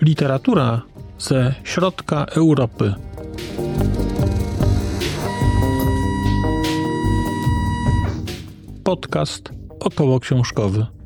Literatura ze środka Europy. Podcast około książkowy.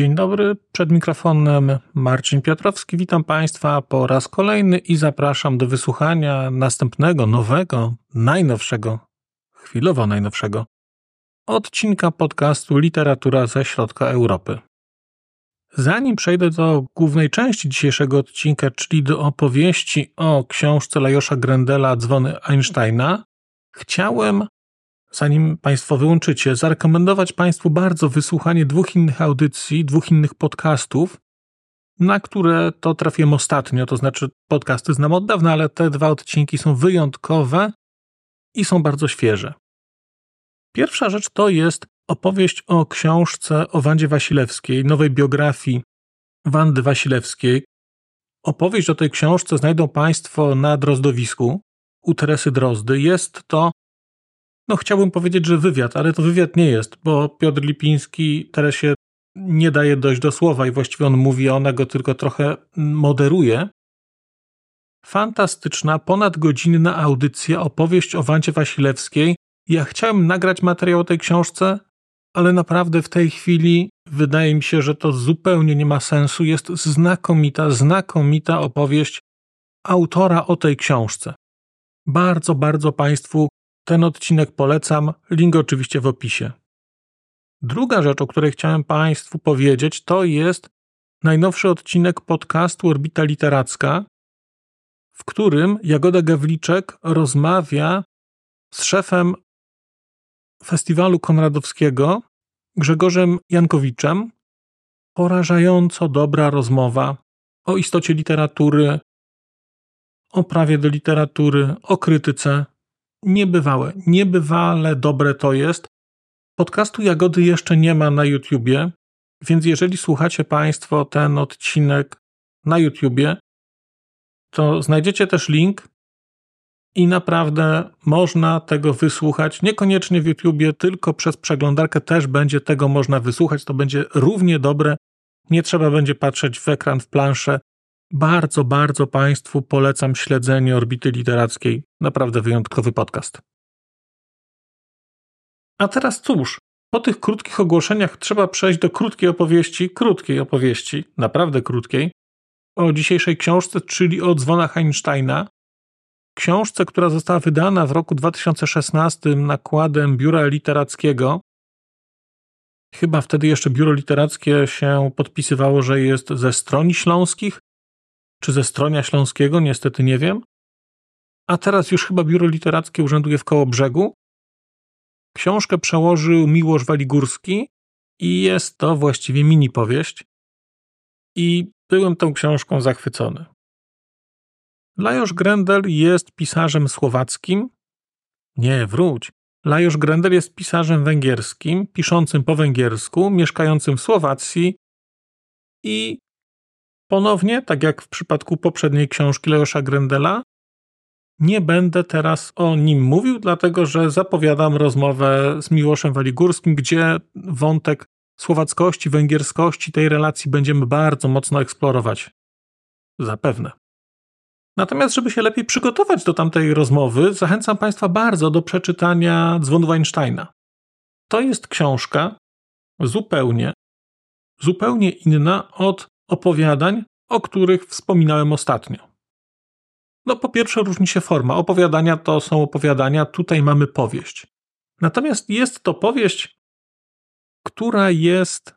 Dzień dobry, przed mikrofonem Marcin Piotrowski. Witam Państwa po raz kolejny i zapraszam do wysłuchania następnego, nowego, najnowszego, chwilowo najnowszego odcinka podcastu Literatura ze Środka Europy. Zanim przejdę do głównej części dzisiejszego odcinka, czyli do opowieści o książce Lajosza Grendela Dzwony Einsteina, chciałem, zanim Państwo wyłączycie, zarekomendować Państwu bardzo wysłuchanie dwóch innych audycji, dwóch innych podcastów, na które to trafiłem ostatnio, to znaczy podcasty znam od dawna, ale te dwa odcinki są wyjątkowe i są bardzo świeże. Pierwsza rzecz to jest opowieść o książce o Wandzie Wasilewskiej, nowej biografii Wandy Wasilewskiej. Opowieść o tej książce znajdą Państwo na Drozdowisku u Teresy Drozdy. Jest to, no chciałbym powiedzieć, że wywiad, ale to wywiad nie jest, bo Piotr Lipiński Teresie nie daje dojść do słowa i właściwie on mówi, a ona go tylko trochę moderuje. Fantastyczna, ponadgodzinna audycja, opowieść o Wandzie Wasilewskiej, ja chciałem nagrać materiał o tej książce, ale naprawdę w tej chwili wydaje mi się, że to zupełnie nie ma sensu. Jest znakomita, znakomita opowieść autora o tej książce. Bardzo, bardzo Państwu ten odcinek polecam. Link oczywiście w opisie. Druga rzecz, o której chciałem Państwu powiedzieć, to jest najnowszy odcinek podcastu Orbita Literacka, w którym Jagoda Gawliczek rozmawia z szefem festiwalu konradowskiego Grzegorzem Jankowiczem. Porażająco dobra rozmowa o istocie literatury, o prawie do literatury, o krytyce. Niebywałe, niebywale dobre to jest. Podcastu Jagody jeszcze nie ma na YouTubie, więc jeżeli słuchacie Państwo ten odcinek na YouTubie, to znajdziecie też link i naprawdę można tego wysłuchać, niekoniecznie w YouTubie, tylko przez przeglądarkę też będzie tego można wysłuchać. To będzie równie dobre. Nie trzeba będzie patrzeć w ekran, w planszę. Bardzo, bardzo Państwu polecam śledzenie Orbity Literackiej. Naprawdę wyjątkowy podcast. A teraz cóż, po tych krótkich ogłoszeniach trzeba przejść do krótkiej opowieści, krótkiej opowieści, naprawdę krótkiej, o dzisiejszej książce, czyli o dzwonach Einsteina, książce, która została wydana w roku 2016 nakładem Biura Literackiego. Chyba wtedy jeszcze Biuro Literackie się podpisywało, że jest ze stroni śląskich, czy ze stronia śląskiego, niestety nie wiem. A teraz już chyba Biuro Literackie urzęduje w koło brzegu. Książkę przełożył Miłosz Waligórski i jest to właściwie mini powieść. I byłem tą książką zachwycony. Lajos Grendel jest pisarzem słowackim. Nie, wróć. Lajos Grendel jest pisarzem węgierskim, piszącym po węgiersku, mieszkającym w Słowacji i ponownie, tak jak w przypadku poprzedniej książki Lajosza Grendela, nie będę teraz o nim mówił, dlatego że zapowiadam rozmowę z Miłoszem Waligórskim, gdzie wątek słowackości, węgierskości tej relacji będziemy bardzo mocno eksplorować. Zapewne. Natomiast, żeby się lepiej przygotować do tamtej rozmowy, zachęcam Państwa bardzo do przeczytania Dzwonu Einsteina. To jest książka zupełnie, zupełnie inna od opowiadań, o których wspominałem ostatnio. No, po pierwsze, różni się forma. Opowiadania to są opowiadania, tutaj mamy powieść. Natomiast jest to powieść, która jest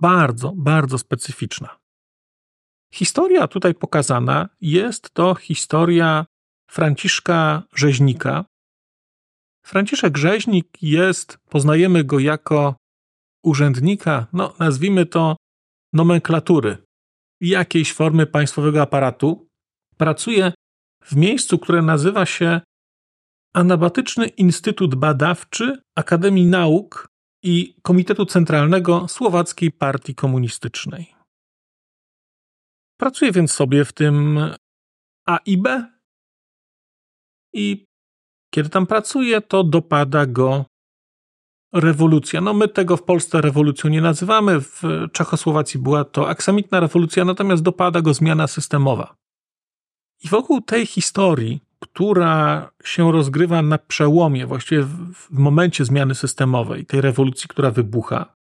bardzo, bardzo specyficzna. Historia tutaj pokazana jest to historia Franciszka Rzeźnika. Franciszek Rzeźnik jest, poznajemy go jako urzędnika, no nazwijmy to nomenklatury, jakiejś formy państwowego aparatu. Pracuje w miejscu, które nazywa się Anabatyczny Instytut Badawczy Akademii Nauk i Komitetu Centralnego Słowackiej Partii Komunistycznej. Pracuję więc sobie w tym A i B i kiedy tam pracuje, to dopada go rewolucja. No my tego w Polsce rewolucją nie nazywamy, w Czechosłowacji była to aksamitna rewolucja, natomiast dopada go zmiana systemowa. I wokół tej historii, która się rozgrywa na przełomie, właściwie w momencie zmiany systemowej, tej rewolucji, która wybucha,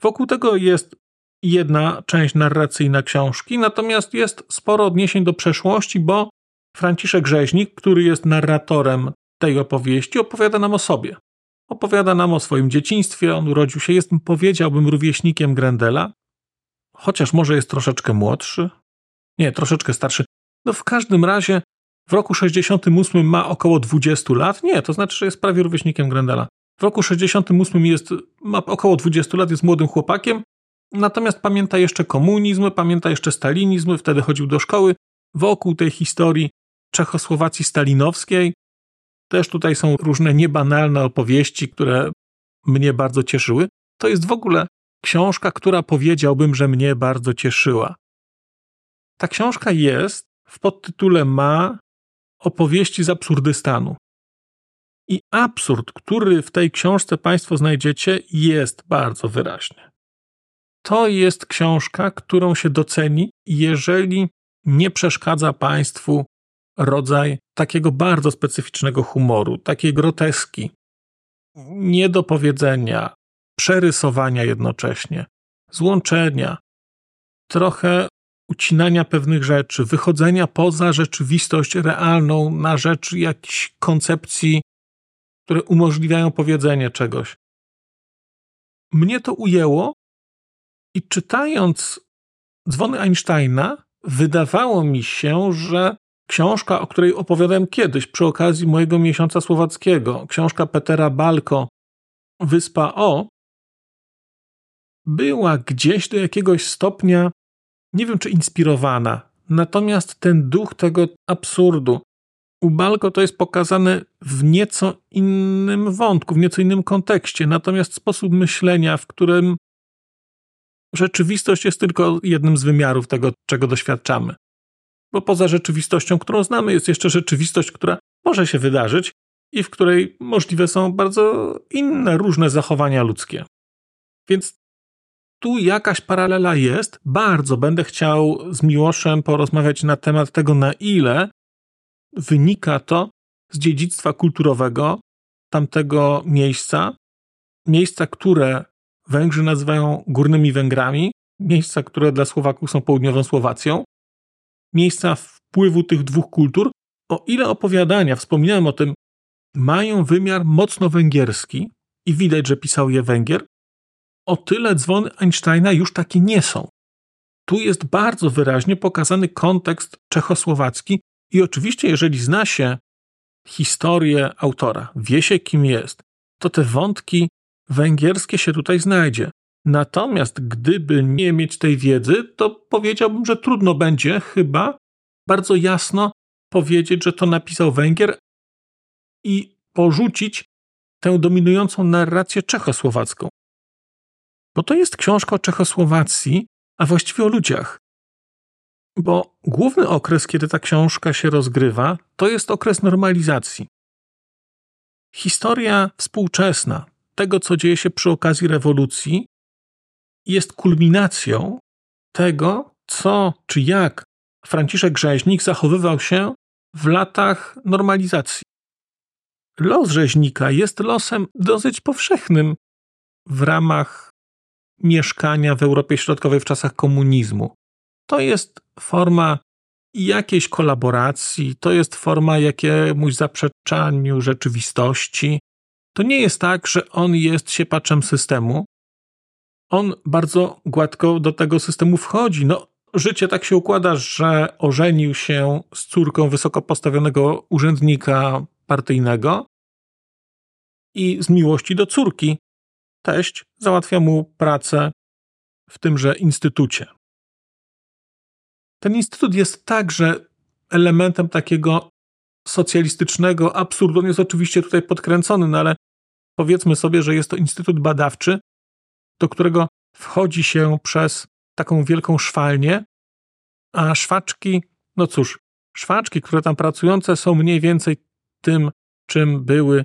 wokół tego jest jedna część narracyjna książki, natomiast jest sporo odniesień do przeszłości, bo Franciszek Rzeźnik, który jest narratorem tej opowieści, opowiada nam o sobie. Opowiada nam o swoim dzieciństwie. On urodził się, jest, powiedziałbym, rówieśnikiem Grendela, chociaż może jest troszeczkę młodszy. Nie, troszeczkę starszy. No w każdym razie w roku 68 ma około 20 lat. Nie, to znaczy, że jest prawie rówieśnikiem Grendela. W roku 68 jest, ma około 20 lat, jest młodym chłopakiem, natomiast pamięta jeszcze komunizm, pamięta jeszcze stalinizm, wtedy chodził do szkoły. Wokół tej historii Czechosłowacji stalinowskiej też tutaj są różne niebanalne opowieści, które mnie bardzo cieszyły. To jest w ogóle książka, która powiedziałbym, że mnie bardzo cieszyła. Ta książka jest, w podtytule ma opowieści z absurdystanu. I absurd, który w tej książce Państwo znajdziecie, jest bardzo wyraźny. To jest książka, którą się doceni, jeżeli nie przeszkadza Państwu rodzaj takiego bardzo specyficznego humoru, takiej groteski, niedopowiedzenia, przerysowania jednocześnie, złączenia, trochę ucinania pewnych rzeczy, wychodzenia poza rzeczywistość realną na rzecz jakichś koncepcji, które umożliwiają powiedzenie czegoś. Mnie to ujęło i czytając dzwony Einsteina, wydawało mi się, że książka, o której opowiadałem kiedyś przy okazji mojego miesiąca słowackiego, książka Petera Balko, Wyspa O, była gdzieś do jakiegoś stopnia nie wiem czy inspirowana, natomiast ten duch tego absurdu u Balko to jest pokazane w nieco innym wątku, w nieco innym kontekście, natomiast sposób myślenia, w którym rzeczywistość jest tylko jednym z wymiarów tego, czego doświadczamy. Bo poza rzeczywistością, którą znamy, jest jeszcze rzeczywistość, która może się wydarzyć i w której możliwe są bardzo inne, różne zachowania ludzkie. Więc tu jakaś paralela jest. Bardzo będę chciał z Miłoszem porozmawiać na temat tego, na ile wynika to z dziedzictwa kulturowego tamtego miejsca. Miejsca, które Węgrzy nazywają górnymi Węgrami, miejsca, które dla Słowaków są południową Słowacją, miejsca wpływu tych dwóch kultur. O ile opowiadania, wspominałem o tym, mają wymiar mocno węgierski i widać, że pisał je Węgier, o tyle dzwony Einsteina już takie nie są. Tu jest bardzo wyraźnie pokazany kontekst czechosłowacki i oczywiście, jeżeli zna się historię autora, wie się kim jest, to te wątki węgierskie się tutaj znajdzie. Natomiast gdyby nie mieć tej wiedzy, to powiedziałbym, że trudno będzie chyba bardzo jasno powiedzieć, że to napisał Węgier i porzucić tę dominującą narrację czechosłowacką. Bo to jest książka o Czechosłowacji, a właściwie o ludziach. Bo główny okres, kiedy ta książka się rozgrywa, to jest okres normalizacji. Historia współczesna tego, co dzieje się przy okazji rewolucji, jest kulminacją tego, co czy jak Franciszek Rzeźnik zachowywał się w latach normalizacji. Los rzeźnika jest losem dosyć powszechnym w ramach mieszkania w Europie Środkowej w czasach komunizmu. To jest forma jakiejś kolaboracji, to jest forma jakiemuś zaprzeczaniu rzeczywistości. To nie jest tak, że on jest siepaczem systemu. On bardzo gładko do tego systemu wchodzi. No, życie tak się układa, że ożenił się z córką wysoko postawionego urzędnika partyjnego i z miłości do córki teść załatwia mu pracę w tymże instytucie. Ten instytut jest także elementem takiego socjalistycznego absurdu. On jest oczywiście tutaj podkręcony, no ale powiedzmy sobie, że jest to instytut badawczy, do którego wchodzi się przez taką wielką szwalnię, a szwaczki, no cóż, szwaczki, które tam pracujące są mniej więcej tym, czym były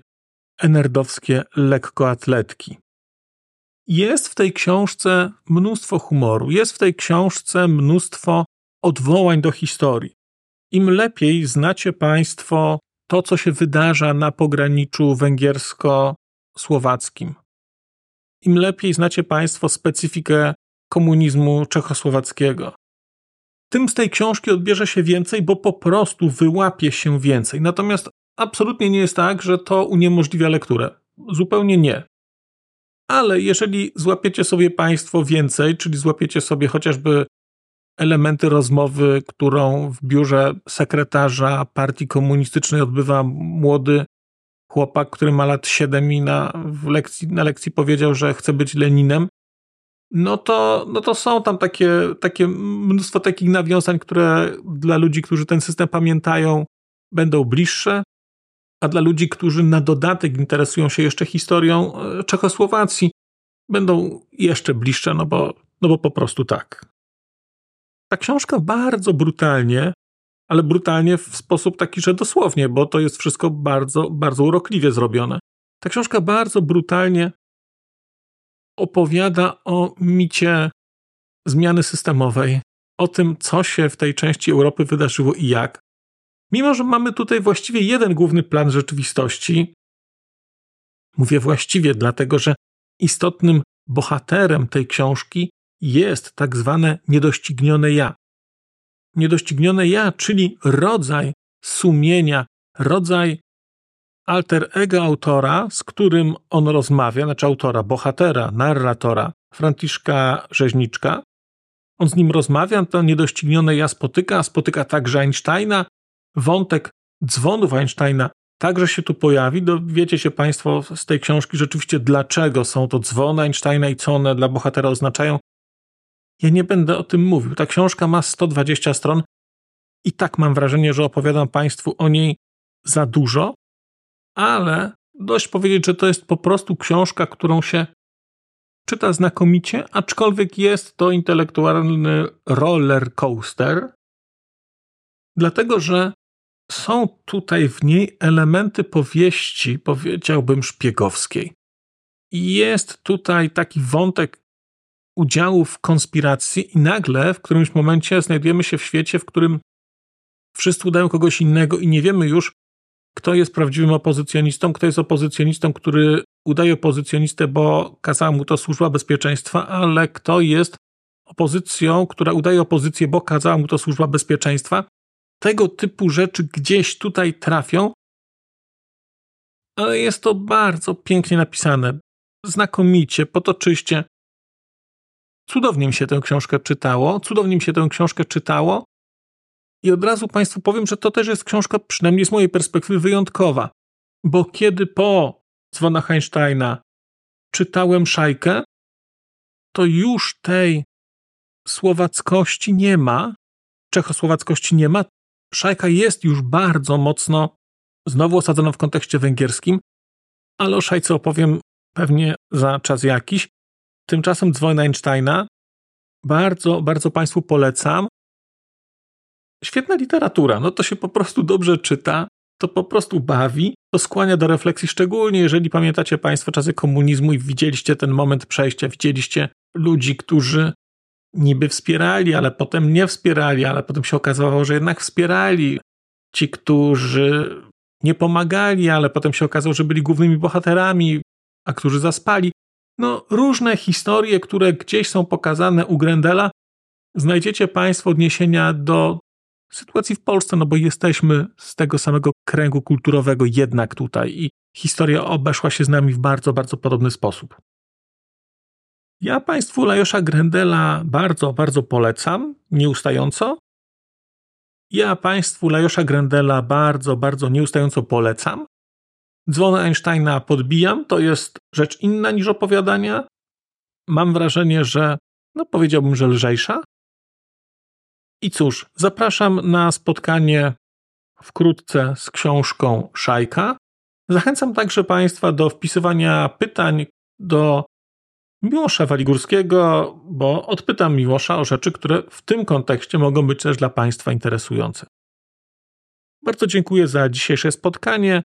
enerdowskie lekkoatletki. Jest w tej książce mnóstwo humoru, jest w tej książce mnóstwo odwołań do historii. Im lepiej znacie Państwo to, co się wydarza na pograniczu węgiersko-słowackim, im lepiej znacie Państwo specyfikę komunizmu czechosłowackiego, tym z tej książki odbierze się więcej, bo po prostu wyłapie się więcej. Natomiast absolutnie nie jest tak, że to uniemożliwia lekturę. Zupełnie nie. Ale jeżeli złapiecie sobie Państwo więcej, czyli złapiecie sobie chociażby elementy rozmowy, którą w biurze sekretarza partii komunistycznej odbywa młody chłopak, który ma lat 7 i na, lekcji, na lekcji powiedział, że chce być Leninem, no to, no to są tam takie, takie mnóstwo takich nawiązań, które dla ludzi, którzy ten system pamiętają, będą bliższe, a dla ludzi, którzy na dodatek interesują się jeszcze historią e, Czechosłowacji, będą jeszcze bliższe, no bo, no bo po prostu tak. Ta książka bardzo brutalnie, ale brutalnie w sposób taki, że dosłownie, bo to jest wszystko bardzo, bardzo urokliwie zrobione. Ta książka bardzo brutalnie opowiada o micie zmiany systemowej, o tym, co się w tej części Europy wydarzyło i jak. Mimo, że mamy tutaj właściwie jeden główny plan rzeczywistości, mówię właściwie, dlatego że istotnym bohaterem tej książki jest tak zwane niedoścignione ja. Niedoścignione ja, czyli rodzaj sumienia, rodzaj alter ego autora, z którym on rozmawia, znaczy autora, bohatera, narratora, Franciszka Rzeźniczka. On z nim rozmawia, to niedoścignione ja spotyka, spotyka także Einsteina. Wątek dzwonów Einsteina także się tu pojawi. Dowiecie się Państwo z tej książki rzeczywiście, dlaczego są to dzwony Einsteina i co one dla bohatera oznaczają. Ja nie będę o tym mówił. Ta książka ma 120 stron i tak mam wrażenie, że opowiadam Państwu o niej za dużo, ale dość powiedzieć, że to jest po prostu książka, którą się czyta znakomicie, aczkolwiek jest to intelektualny roller coaster, dlatego że są tutaj w niej elementy powieści, powiedziałbym, szpiegowskiej. Jest tutaj taki wątek udziału w konspiracji, i nagle w którymś momencie znajdujemy się w świecie, w którym wszyscy udają kogoś innego i nie wiemy już, kto jest prawdziwym opozycjonistą, kto jest opozycjonistą, który udaje opozycjonistę, bo kazała mu to służba bezpieczeństwa, ale kto jest opozycją, która udaje opozycję, bo kazała mu to służba bezpieczeństwa. Tego typu rzeczy gdzieś tutaj trafią, ale jest to bardzo pięknie napisane, znakomicie, potoczyście. Cudownie mi się tę książkę czytało, cudownie mi się tę książkę czytało i od razu Państwu powiem, że to też jest książka, przynajmniej z mojej perspektywy, wyjątkowa. Bo kiedy po dzwonach Einsteina czytałem szajkę, to już tej słowackości nie ma, czechosłowackości nie ma. Szajka jest już bardzo mocno znowu osadzona w kontekście węgierskim, ale o szajce opowiem pewnie za czas jakiś. Tymczasem dzwon Einsteina bardzo, bardzo Państwu polecam świetna literatura. No to się po prostu dobrze czyta, to po prostu bawi, to skłania do refleksji, szczególnie jeżeli pamiętacie Państwo czasy komunizmu i widzieliście ten moment przejścia, widzieliście ludzi, którzy niby wspierali, ale potem nie wspierali, ale potem się okazało, że jednak wspierali. Ci, którzy nie pomagali, ale potem się okazało, że byli głównymi bohaterami, a którzy zaspali. No, różne historie, które gdzieś są pokazane u Grendela, znajdziecie Państwo odniesienia do sytuacji w Polsce, no bo jesteśmy z tego samego kręgu kulturowego jednak tutaj i historia obeszła się z nami w bardzo, bardzo podobny sposób. Ja Państwu Lajosza Grendela bardzo, bardzo polecam, nieustająco. Ja Państwu Lajosza Grendela bardzo, bardzo nieustająco polecam. Dzwony Einsteina podbijam, to jest rzecz inna niż opowiadania. Mam wrażenie, że, no powiedziałbym, że lżejsza, i cóż, zapraszam na spotkanie wkrótce z książką Szajka. Zachęcam także Państwa do wpisywania pytań do Miłosza Waligórskiego, bo odpytam Miłosza o rzeczy, które w tym kontekście mogą być też dla Państwa interesujące. Bardzo dziękuję za dzisiejsze spotkanie.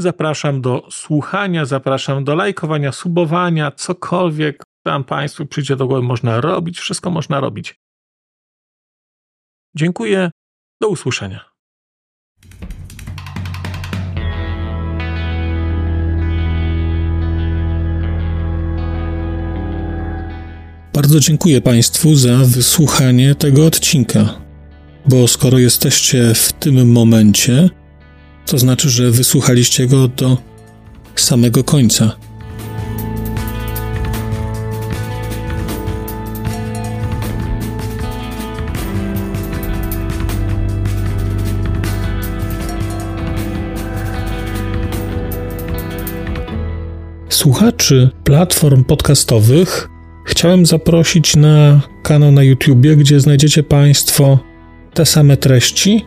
Zapraszam do słuchania, zapraszam do lajkowania, subowania, cokolwiek tam Państwu przyjdzie do głowy, można robić, wszystko można robić. Dziękuję, do usłyszenia. Bardzo dziękuję Państwu za wysłuchanie tego odcinka, bo skoro jesteście w tym momencie, to znaczy, że wysłuchaliście go do samego końca. Słuchaczy platform podcastowych chciałem zaprosić na kanał na YouTubie, gdzie znajdziecie Państwo te same treści,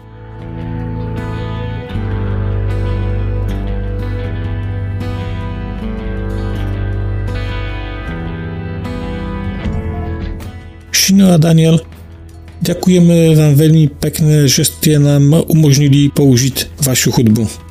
Krzysztof a Daniel, Ďakujeme vám veľmi pekne, že ste nám umožnili použiť vašu hudbu.